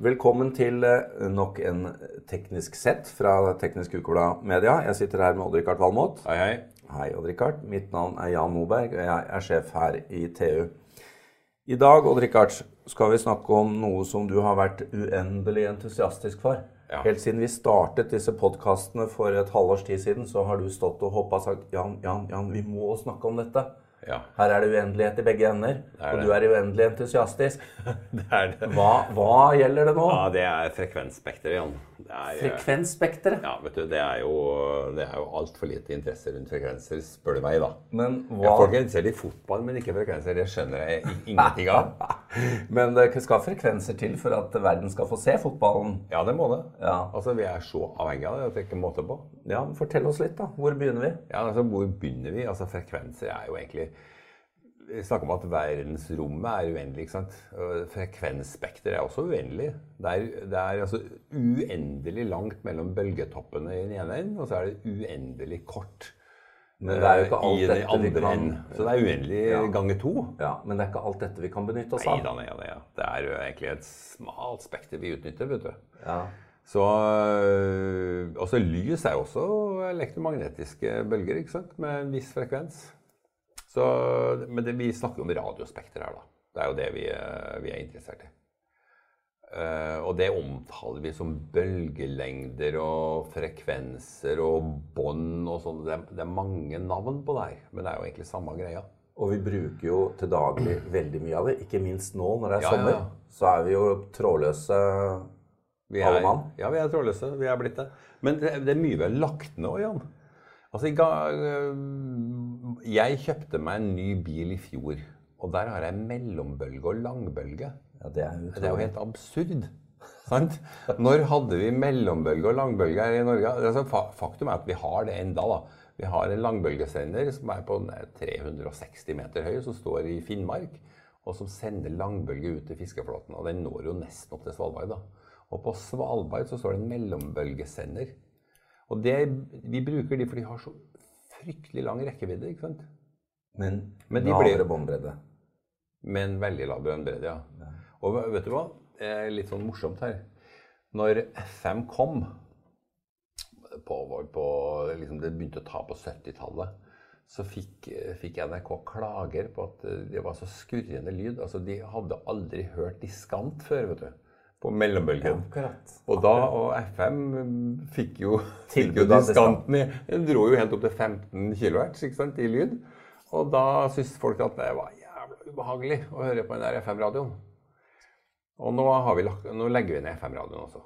Velkommen til eh, nok en teknisk sett fra Teknisk Ukeblad Media. Jeg sitter her med Odd-Rikard Valmot. Hei, hei. Hei, Odd-Rikard. Mitt navn er Jan Moberg, og jeg er sjef her i TU. I dag Odd-Rikard, skal vi snakke om noe som du har vært uendelig entusiastisk for. Ja. Helt siden vi startet disse podkastene for et halvårs tid siden, så har du stått og hoppa og sagt Jan, Jan, Jan, vi må snakke om dette. Ja, Her er det uendelighet i begge ender, er og du er uendelig entusiastisk. det er det. Hva, hva gjelder det nå? Ja, det er frekvensspekteret, Jan. Eh, Frekvensspekteret. Ja, vet du, det er jo, det er jo altfor lite interesse rundt frekvenser, spør du meg, da. Men Ja, folk er interessert i fotball, men ikke frekvenser. Det skjønner jeg ingenting av. Men det skal frekvenser til for at verden skal få se fotballen. Ja, det må det. Ja. Altså, Vi er så avhengige av det at det ikke måte på. ja, Fortell oss litt, da. Hvor begynner vi? Ja, altså, Hvor begynner vi? Altså, Frekvenser er jo egentlig Vi snakker om at verdensrommet er uendelig. ikke sant? Frekvensspekter er også uendelig. Det er, det er altså uendelig langt mellom bølgetoppene i den ene enden, og så er det uendelig kort Men det er jo ikke alt dette vi kan enden. Så det er uendelig Ja. ganger to. Ja, Men det er ikke alt dette vi kan benytte oss av. Neida, nei nei. Det er jo egentlig et smalt spekter vi utnytter, vet du. Ja. Så øh, Også lys er jo også elektromagnetiske bølger, ikke sant? Med en viss frekvens. Så, men det, vi snakker om radiospekter her, da. Det er jo det vi, øh, vi er interessert i. Uh, og det omtaler vi som bølgelengder og frekvenser og bånd og sånn. Det, det er mange navn på det her, men det er jo egentlig samme greia. Og vi bruker jo til daglig veldig mye av det. Ikke minst nå når det er Ja, ja, sommer. ja. Så er vi jo trådløse Vi Alle er, mann? ja, vi er trådløse. Vi er blitt det. Men det, det er mye vi har lagt ned òg, Jan. Altså, jeg kjøpte meg en ny bil i fjor, og der har jeg mellombølge og langbølge. Ja, det er Det er jo helt absurd. Sant? Når hadde vi mellombølge og langbølge her i Norge? Altså, faktum er at vi har det enda. da. Vi har en langbølgesender som er på 360 meter høy, som står i Finnmark, og som sender langbølge ut til fiskeflåten. Og den når jo nesten opp til Svalbard. da. Og på Svalbard så står det en mellombølgesender. Og det, vi bruker de, for de har så fryktelig lang rekkevidde. ikke sant? Men, Men de lavere båndbredde. Med en veldig lav båndbredde, ja. Og vet du hva? Det er litt sånn morsomt her. Når FM kom, på, på, liksom det begynte å ta på 70-tallet, så fikk, fikk NRK klager på at det var så skurrende lyd. Altså, De hadde aldri hørt diskant før, vet du. På mellombølgen. Akkurat. Og da, og FM fikk jo, fikk jo diskanten i Den dro jo helt opp til 15 kHz i lyd. Og da syntes folk at det var jævla ubehagelig å høre på den der FM-radioen. Og nå, har vi lagt, nå legger vi ned FM-radioen også.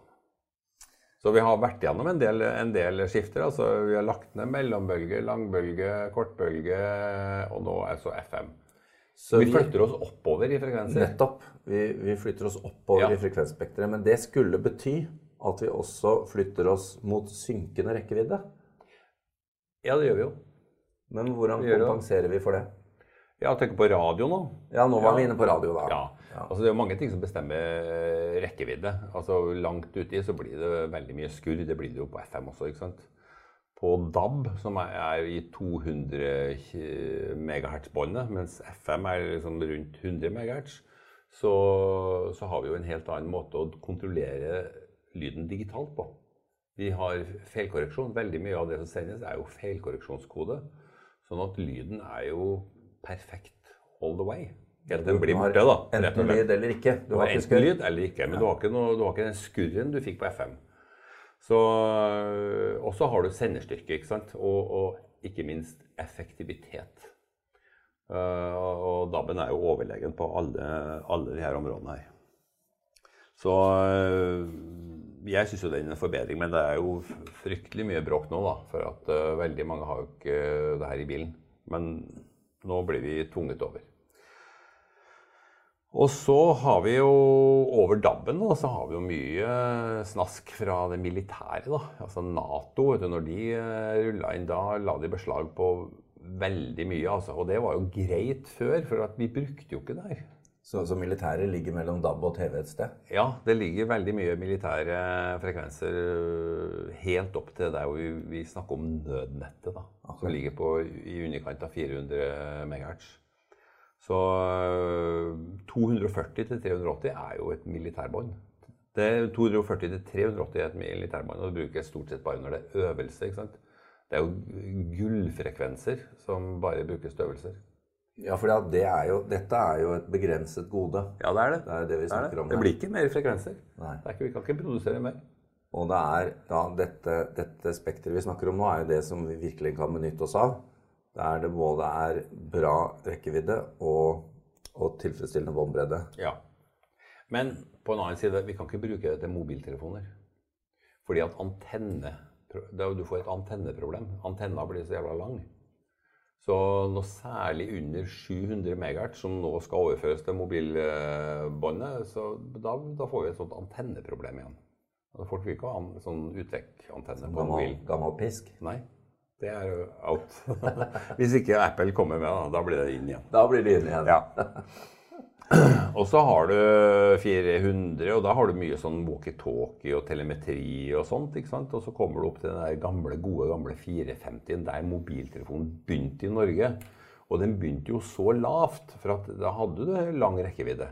Så vi har vært gjennom en del, en del skifter. altså Vi har lagt ned mellombølge, langbølge, kortbølge, og nå er så FM. Så vi flytter oss oppover i frekvenser. Nettopp. Vi, vi flytter oss oppover Ja. i frekvensspekteret. Men det skulle bety at vi også flytter oss mot synkende rekkevidde. Ja, det gjør vi jo. Men hvordan kompenserer vi for det? Ja, tenk på radio nå. Ja, nå var Ja. vi inne på radio, da. Ja. Altså, det er jo mange ting som bestemmer eh, rekkevidde. Altså, langt uti så blir det veldig mye skurr. Det blir det jo på FM også, ikke sant. På DAB, som er, i 200 MHz-båndet, mens FM er liksom rundt 100 MHz, så, så har vi jo en helt annen måte å kontrollere lyden digitalt på. Vi har feilkorreksjon. Veldig mye av det som sendes, er jo feilkorreksjonskode. Sånn at lyden er jo perfekt all the way. Helt den blir borte, da. Enten lyd eller ikke. Enten lyd eller ikke, men du, har ikke noe, du har ikke den skurren du fikk på FM. Så, og så har du senderstyrke, ikke sant? Og, og ikke minst effektivitet. Eh, og DAB-en er jo overlegen på alle, alle her områdene her. Så eh, jeg syns jo det er en forbedring, men det er jo fryktelig mye bråk nå, da. For at veldig mange har jo ikke det her i bilen. Men nå blir vi tvunget over. Og så har vi jo over DAB-en da, så har vi jo mye snask fra det militære. da. Altså Nato, vet du, når de rulla inn da, la de beslag på veldig mye. altså. Og det var jo greit før, for at vi brukte jo ikke det her. Så, så militæret ligger mellom DAB og TV et sted? Ja, det ligger veldig mye militære frekvenser øh, helt opp til der hvor vi, vi snakker om nødnettet, da. Som ligger på i underkant av 400 MHz. Så øh, 240 til 380 er jo et militærbånd. Det er 240-380 militærbånd, og det brukes stort sett bare når det er øvelse. ikke sant? Det er jo gullfrekvenser som bare brukes til øvelser. Ja, for det er jo, dette er jo et begrenset gode. Ja, det er det. Det er det vi snakker om Det her. blir ikke mer frekvenser. Nei. Det er ikke, vi kan ikke produsere mer. Og det er da dette, dette spekteret vi snakker om nå, er jo det som vi virkelig kan benytte oss av. Der det både er bra rekkevidde og, og tilfredsstillende båndbredde. Ja. Men på en annen side, vi kan ikke bruke det til mobiltelefoner. Fordi at antenne da Du får et antenneproblem. Antenna blir så jævla lang. Så noe særlig under 700 MHz, som nå skal overføres til mobilbåndet, så da, da får vi et sånt antenneproblem igjen. Altså, folk vil ikke ha an- sånn utvekkantenne på Gammel, mobil. gammel pisk. Nei, det er jo out. Hvis ikke Apple kommer med, da, blir det inn igjen. Da blir det inn igjen. Ja. Og så har du 400, og da har du mye sånn walkietalkie og telemetri og sånt. ikke sant? Og så kommer du opp til den der gamle, gode gamle 450-en der mobiltelefonen begynte i Norge. Og den begynte jo så lavt, for at da hadde du lang rekkevidde.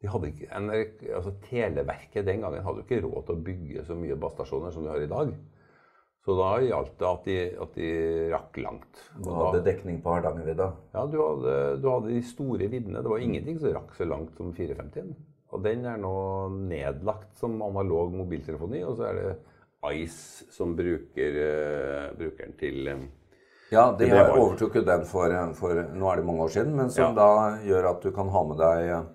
De hadde ikke, NRK altså Televerket den gangen hadde jo ikke råd til å bygge så mye basestasjoner som de har i dag. Så da gjaldt det at de, at de rakk langt. Du hadde da, dekning på Hardangervidda. ja, du hadde, du hadde de store viddene. Det var ingenting som rakk så langt som 450-en. Og den er nå nedlagt som analog mobiltelefoni, og så er det Ice som bruker, uh, brukeren til eh, Ja, de var- overtok jo den for, for Nå er det mange år siden, men som Ja. da gjør at du kan ha med deg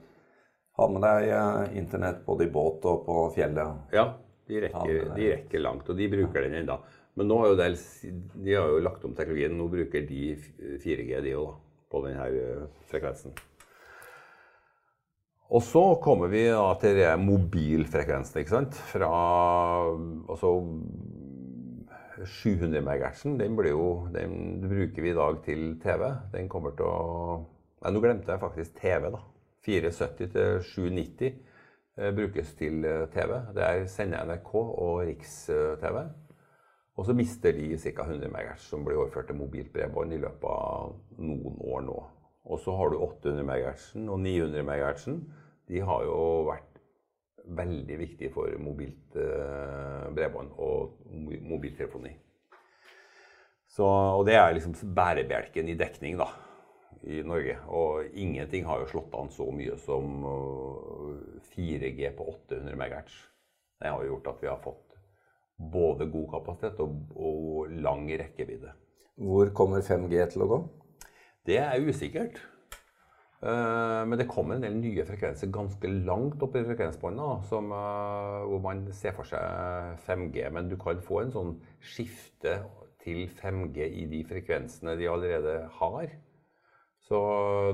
ha med deg eh, internett både i båt og på fjellet. Ja, de rekker, er- de rekker langt, og de bruker den ennå. Men nå har jo Dell, de har jo lagt om teknologien. Nå bruker de 4G, de òg, på denne frekvensen. Og så kommer vi da til mobilfrekvensen, ikke sant. Fra altså 700 MHz, den, jo, den bruker vi i dag til TV. Den kommer til å Nei, nå glemte jeg faktisk TV, da. 470 til 790 eh, brukes til eh, TV. Det er sender NRK og Riks-TV. Og så mister de ca. 100 MHz, som blir overført til mobilt bredbånd i løpet av noen år nå. Og så har du 800 MHz og 900 MHz. De har jo vært veldig viktige for mobilt eh, bredbånd og mobiltelefoni. Så, og det er liksom bærebjelken i dekning da, i Norge. Og ingenting har jo slått an så mye som øh, 4G på 800 MHz. Det har jo gjort at vi har fått både god kapasitet og, og lang rekkevidde. Hvor kommer 5G til å gå? Det er usikkert. Eh, Men det kommer en del nye frekvenser ganske langt opp i frekvensbåndet, eh, hvor man ser for seg 5G. Men du kan få en sånn skifte til 5G i de frekvensene de allerede har. Så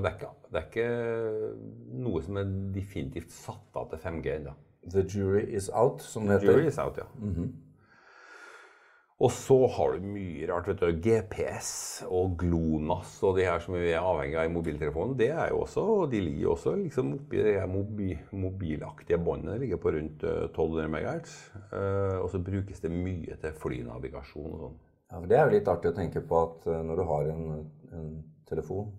det er ikke, det er ikke noe som er definitivt satt av til 5G ennå. The jury is out, som det Jury is out, ja. Og så har du mye rart. vet du, GPS og GLONASS og de her som vi er avhengig av i mobiltelefonen. Det er jo også, og de ligger også liksom oppi det her mobi, mobilaktige båndet. ligger på rundt eh, 1200 MHz. Eh, og så brukes det mye til flynavigasjon og sånn. Ja, for det er jo litt artig å tenke på at eh, når du har en, en telefon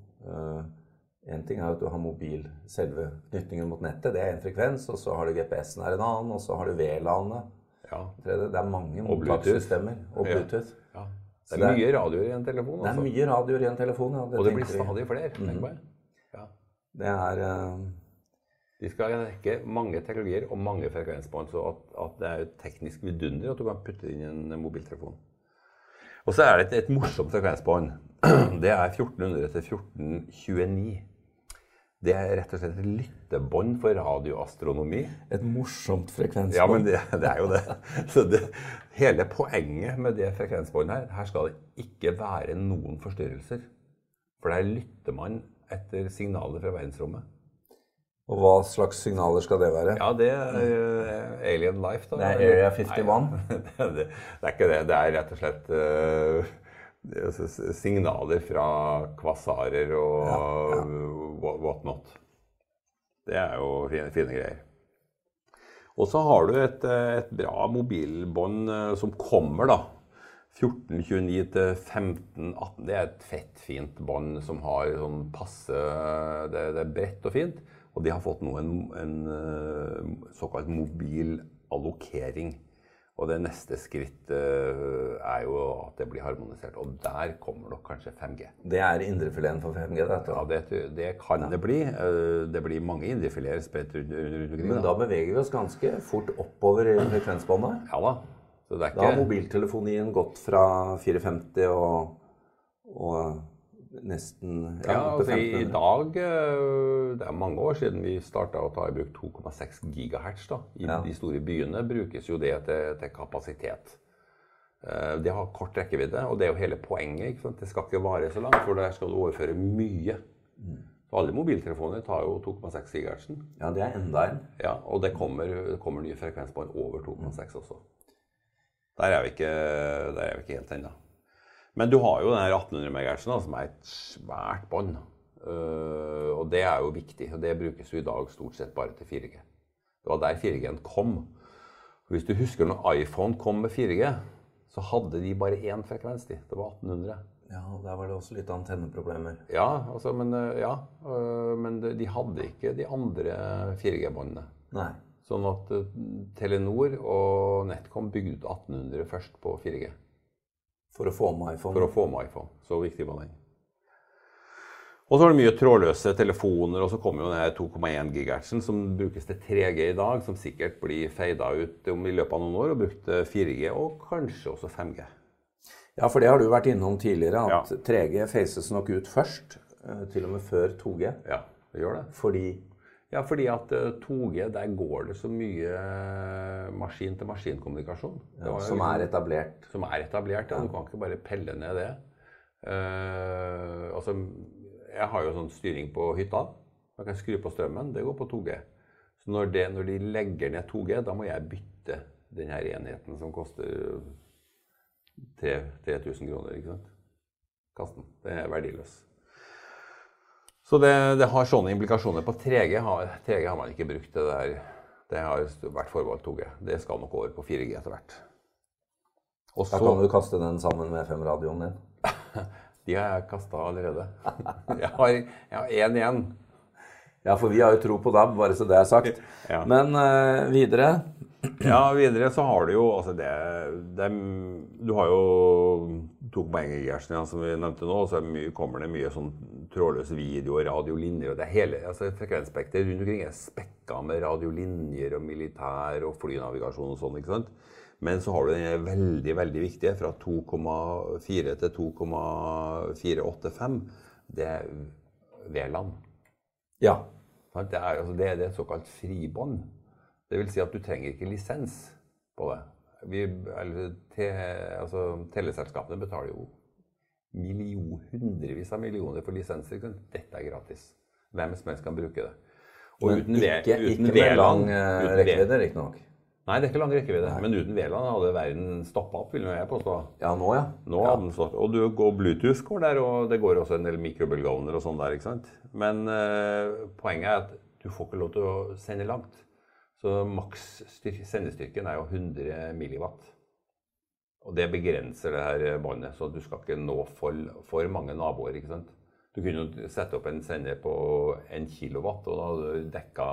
En ting er at du har mobil, selve knytningen mot nettet, det er en frekvens. Og så har du GPS-en er en annen, og så har du VLAN-et. Det er mange mottakssystemer. Og Bluetooth. ja. Det det er mye radioer i en telefon. Altså. Det er Altså. mye radioer i en telefon. Ja. og det blir stadig flere. tenk på det. Ja. Det er eh, De skal rekke mange teknologier og mange frekvensbånd, så at, at det er et teknisk vidunder at du kan putte inn en mobiltelefon. Og så er det et, et morsomt frekvensbånd. Det er 1400 til 1429. Det er rett og slett et lyttebånd for radioastronomi. et morsomt frekvensbånd. Ja, men det, det er jo det. Så det, hele poenget med det frekvensbåndet her, her skal det ikke være noen forstyrrelser. For der lytter man etter signaler fra verdensrommet. Og hva slags signaler skal det være? Ja, det er uh, Alien Life, da. Det er Area 51. Nei, det, det, er ikke det. Det er rett og slett s- signaler fra kvasarer og what- what not. Det er jo fine, fine greier. Og så har du et, eh, et bra mobilbånd eh, som kommer da 1429 til 1518. Det er et fett, fint bånd som har sånn passe det, det, er bredt og fint. Og de har fått nå en, en uh, såkalt mobil allokering. Og det neste skrittet uh, er jo at det blir harmonisert. Og der kommer nok kanskje 5G. Det er indrefileten for 5G? dette? Ja, det, det kan ja. det bli. Uh, det blir mange indrefileter spredt rundt omkring. Men da beveger vi oss ganske fort oppover i frekvensbåndet? Ja da. Ikke... Da har mobiltelefonien gått fra 450 og, og nesten ja, altså I dag eh, Det er mange år siden vi starta å ta i bruk 2,6 gigahertz. Da. I ja. de store byene brukes jo det til, til, kapasitet. Eh, det har kort rekkevidde, og det er jo hele poenget. Det skal ikke vare så langt, for der skal du overføre mye. Mm. Alle mobiltelefoner tar jo 2,6 GHz. Ja, det er enda en. Ja, Og det kommer, kommer nye frekvensbånd over 2,6 også. Der er vi ikke, der er vi ikke helt ennå. Men du har jo den 1800 MHz, som er et svært bånd. Uh, og det er jo viktig. og Det brukes jo i dag stort sett bare til 4G. Det var der 4G-en kom. Hvis du husker når iPhone kom med 4G, så hadde de bare én frekvens. De. Det var 1800. Ja, Der var det også litt antenneproblemer. Ja, altså, men, øh, ja, uh, men de hadde ikke de andre 4G-båndene. Nei. Sånn at Telenor og NetCom bygde ut 1800 først på 4G. For å få med iPhone? For å få med iPhone. Så viktig var den. Og så var det mye trådløse telefoner, og så kom jo denne 2,1 GHz som brukes til 3G i dag, som sikkert blir feida ut om i løpet av noen år, og brukt 4G og kanskje også 5G. Ja, for det har du vært innom tidligere, at ja. 3G faces nok ut først. Eh, til og med før 2G. Ja, det gjør det. Fordi ja, fordi at 2G, eh, der går det så mye eh, maskin-til-maskin-kommunikasjon. Ja, som er etablert. Som er etablert, ja. Du kan ikke bare pelle ned det. Uh, altså, jeg har jo sånn styring på hytta. Jeg kan skru på strømmen. Det går på 2G. Så når, det, når de legger ned 2G, da må jeg bytte denne enheten som koster 3000 kroner. ikke sant? Kasten. Det er verdiløs. Så det, det, har sånne implikasjoner. På 3G har, 3G har man ikke brukt det der. Det har vært forbeholdt 2G. Det skal nok over på 4G etter hvert. Også, da kan du kaste den sammen med FM-radioen din. De har jeg kasta allerede. Jeg har én igjen. Ja, for vi har jo tro på DAB, bare så det er sagt. Ja. Men uh, videre? Ja, videre så har du jo altså det, det Du har jo tok poenget ja, som vi nevnte nå, så mye, kommer det mye sånn trådløs video radiolinjer. og det hele, altså Frekvensspekteret rundt omkring er spekka med radiolinjer og militær og flynavigasjon og sånn. ikke sant? Men så har du den veldig veldig viktige fra 2,4 til 2,485. Det er V-land. Ja. Det er, altså, det, det er et såkalt fribånd. Det vil si at du trenger ikke lisens på det. Vi, te, altså, teleselskapene betaler jo million, hundrevis av millioner for lisenser. Dette er gratis. Hvem som helst kan bruke det. Og Men uten, ikke, uten ikke med lang uh, rekkevidde, riktignok. Nei, det er ikke lang rekkevidde. Men uten VLAN hadde verden stoppa opp, vil jeg påstå. Ja, nå, ja. Nå ja. hadde den stått. Og du går Bluetooth går der, og det går også en del mikrobølgeovner og sånn der. ikke sant? Men uh, poenget er at du får ikke lov til å sende langt. Så maks sendestyrken er jo 100 milliwatt. Og det begrenser det her båndet, så du skal ikke nå for, for, mange naboer. ikke sant? Du kunne jo sette opp en sender på 1 kilowatt, og da hadde du dekka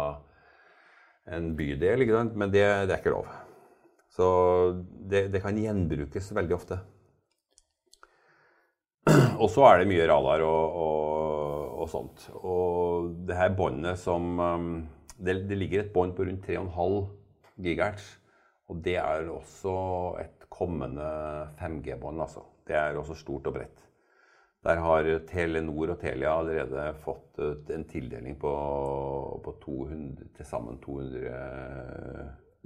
en bydel, ikke sant? men det, det er ikke lov. Så det, det, kan gjenbrukes veldig ofte. Og så er det mye radar og, og, og sånt. Og det her båndet som det, det ligger et bånd på rundt 3,5 GHz. Og det er også et kommende 5G-bånd, altså. Det er også stort og bredt. Der har Telenor og Telia allerede fått en tildeling på, på 200, til sammen 200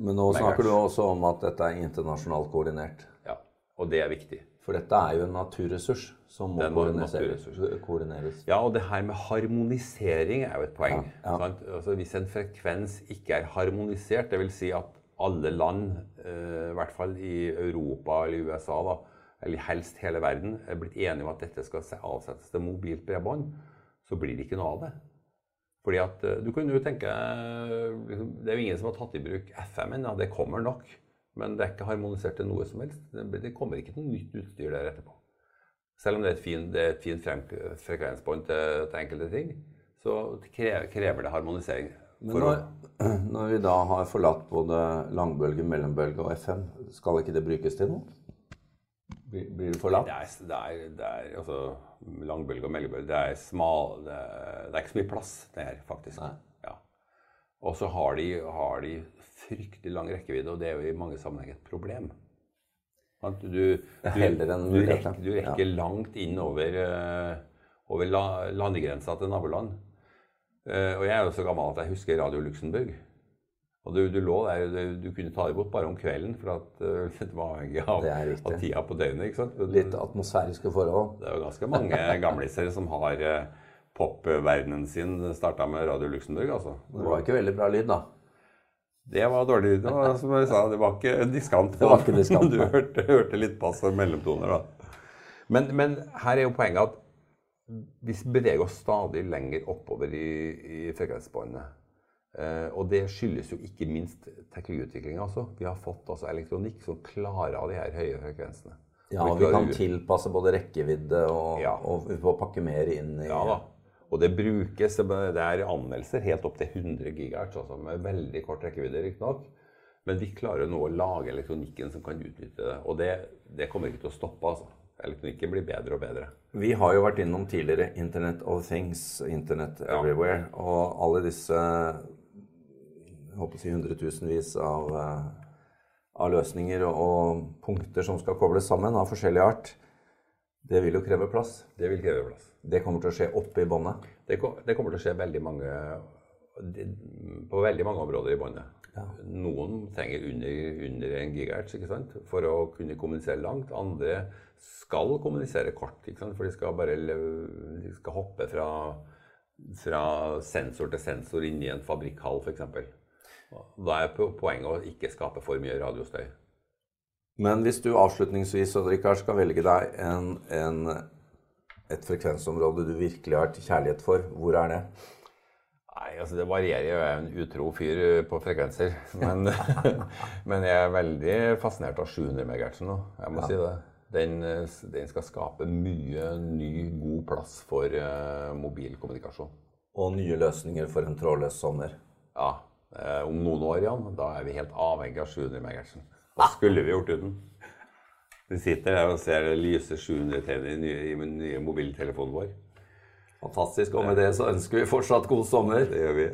Men nå snakker du også om at dette er internasjonalt koordinert. Ja, og det er viktig. For dette er jo en naturressurs som må koordineres. koordineres. Ja, og det her med harmonisering er jo et poeng. Ja, ja. Altså, hvis en frekvens ikke er harmonisert, dvs. Si at alle land, eh, i hvert fall i Europa eller USA, da, eller helst hele verden, er blitt enige om at dette skal avsettes til mobilt bredbånd, så blir det ikke noe av det. Fordi at eh, du kunne jo tenke liksom, Det er jo ingen som har tatt i bruk FM ennå. Det kommer nok. Men det er ikke harmonisert til noe som helst. Det kommer ikke noe nytt utstyr der etterpå. Selv om det er et fint, et fint frekvensbånd til, til, enkelte ting, så krever det harmonisering. Men når, når, vi da har forlatt både langbølge, mellombølge og FM, skal ikke det brukes til noe? Blir, blir det forlatt? Det er, det er, det er altså, langbølge og mellombølge det er, smal, det er, det er ikke så mye plass det her, faktisk. Ja. Og så har de, har de fryktelig lang rekkevidde, og det er jo i mange sammenhenger et problem. Du, du, du, rekker, du rekker langt inn over, uh, over la, landegrensa til naboland. Uh, og jeg er jo så gammel at jeg husker Radio Luxembourg. Og du, du lå der, du, kunne ta det bort bare om kvelden, for at uh, det var avhengig av, av, tida på døgnet. Litt atmosfæriske forhold. Det er jo ganske mange gamliser som har popverdenen sin starta med Radio Luxembourg. altså. Det var ikke veldig bra lyd, da? Det var dårlig. Det var, som jeg sa, det var ikke diskant. Det var ikke diskant. Du hørte, hørte litt pass og mellomtoner, da. Men, men, her er jo poenget at vi beveger oss stadig lenger oppover i, i frekvensbåndet. Eh, og det skyldes jo ikke minst teknologiutviklinga. Altså. Vi har fått altså, elektronikk som klarer av de her høye frekvensene. Ja, og vi, vi kan tilpasse både rekkevidde og, ja. og vi får pakke mer inn i Ja da. Og det brukes, det er anmeldelser helt opp til 100 gigahertz, altså med veldig kort rekkevidde, riktignok. Men vi klarer nå å lage elektronikken som kan utnytte det. Og det, det kommer ikke til å stoppe. altså. Elektronikken blir bedre og bedre. Vi har jo vært innom tidligere Internet of Things, Internet ja. Everywhere. Og alle disse jeg håper å si hundretusenvis av, eh, av løsninger og, og punkter som skal kobles sammen av forskjellig art, det vil jo kreve plass. Det vil kreve plass. Det kommer til å skje oppe i båndet? Det, det, kommer til å skje veldig mange, på veldig mange områder i båndet. Ja. Noen trenger under, under en gigahertz ikke sant? for å kunne kommunisere langt. Andre skal kommunisere kort, ikke sant? for de skal bare de skal hoppe fra, fra sensor til sensor inni en fabrikkhall f.eks. Da er poenget å ikke skape for mye radiostøy. Men hvis du avslutningsvis Richard, skal velge deg en, en et frekvensområde du virkelig har til kjærlighet for, hvor er det? Nei, altså Det varierer. Jeg er en utro fyr eh, på frekvenser. Men, men jeg er veldig fascinert av 700 MHz nå. Jeg må ja. si det. Den, eh, den, skal skape mye ny, god plass for uh, mobilkommunikasjon. Og nye løsninger for en trådløs sommer. Ja. Uh, om noen år, Jan, da er vi helt avhengig av 700 MHz. Hva skulle vi gjort uten? Vi sitter her og ser det lyse 700-tegnet i, nye, i den nye mobiltelefonen vår. Fantastisk. Og med det så ønsker vi fortsatt god sommer. Det gjør vi.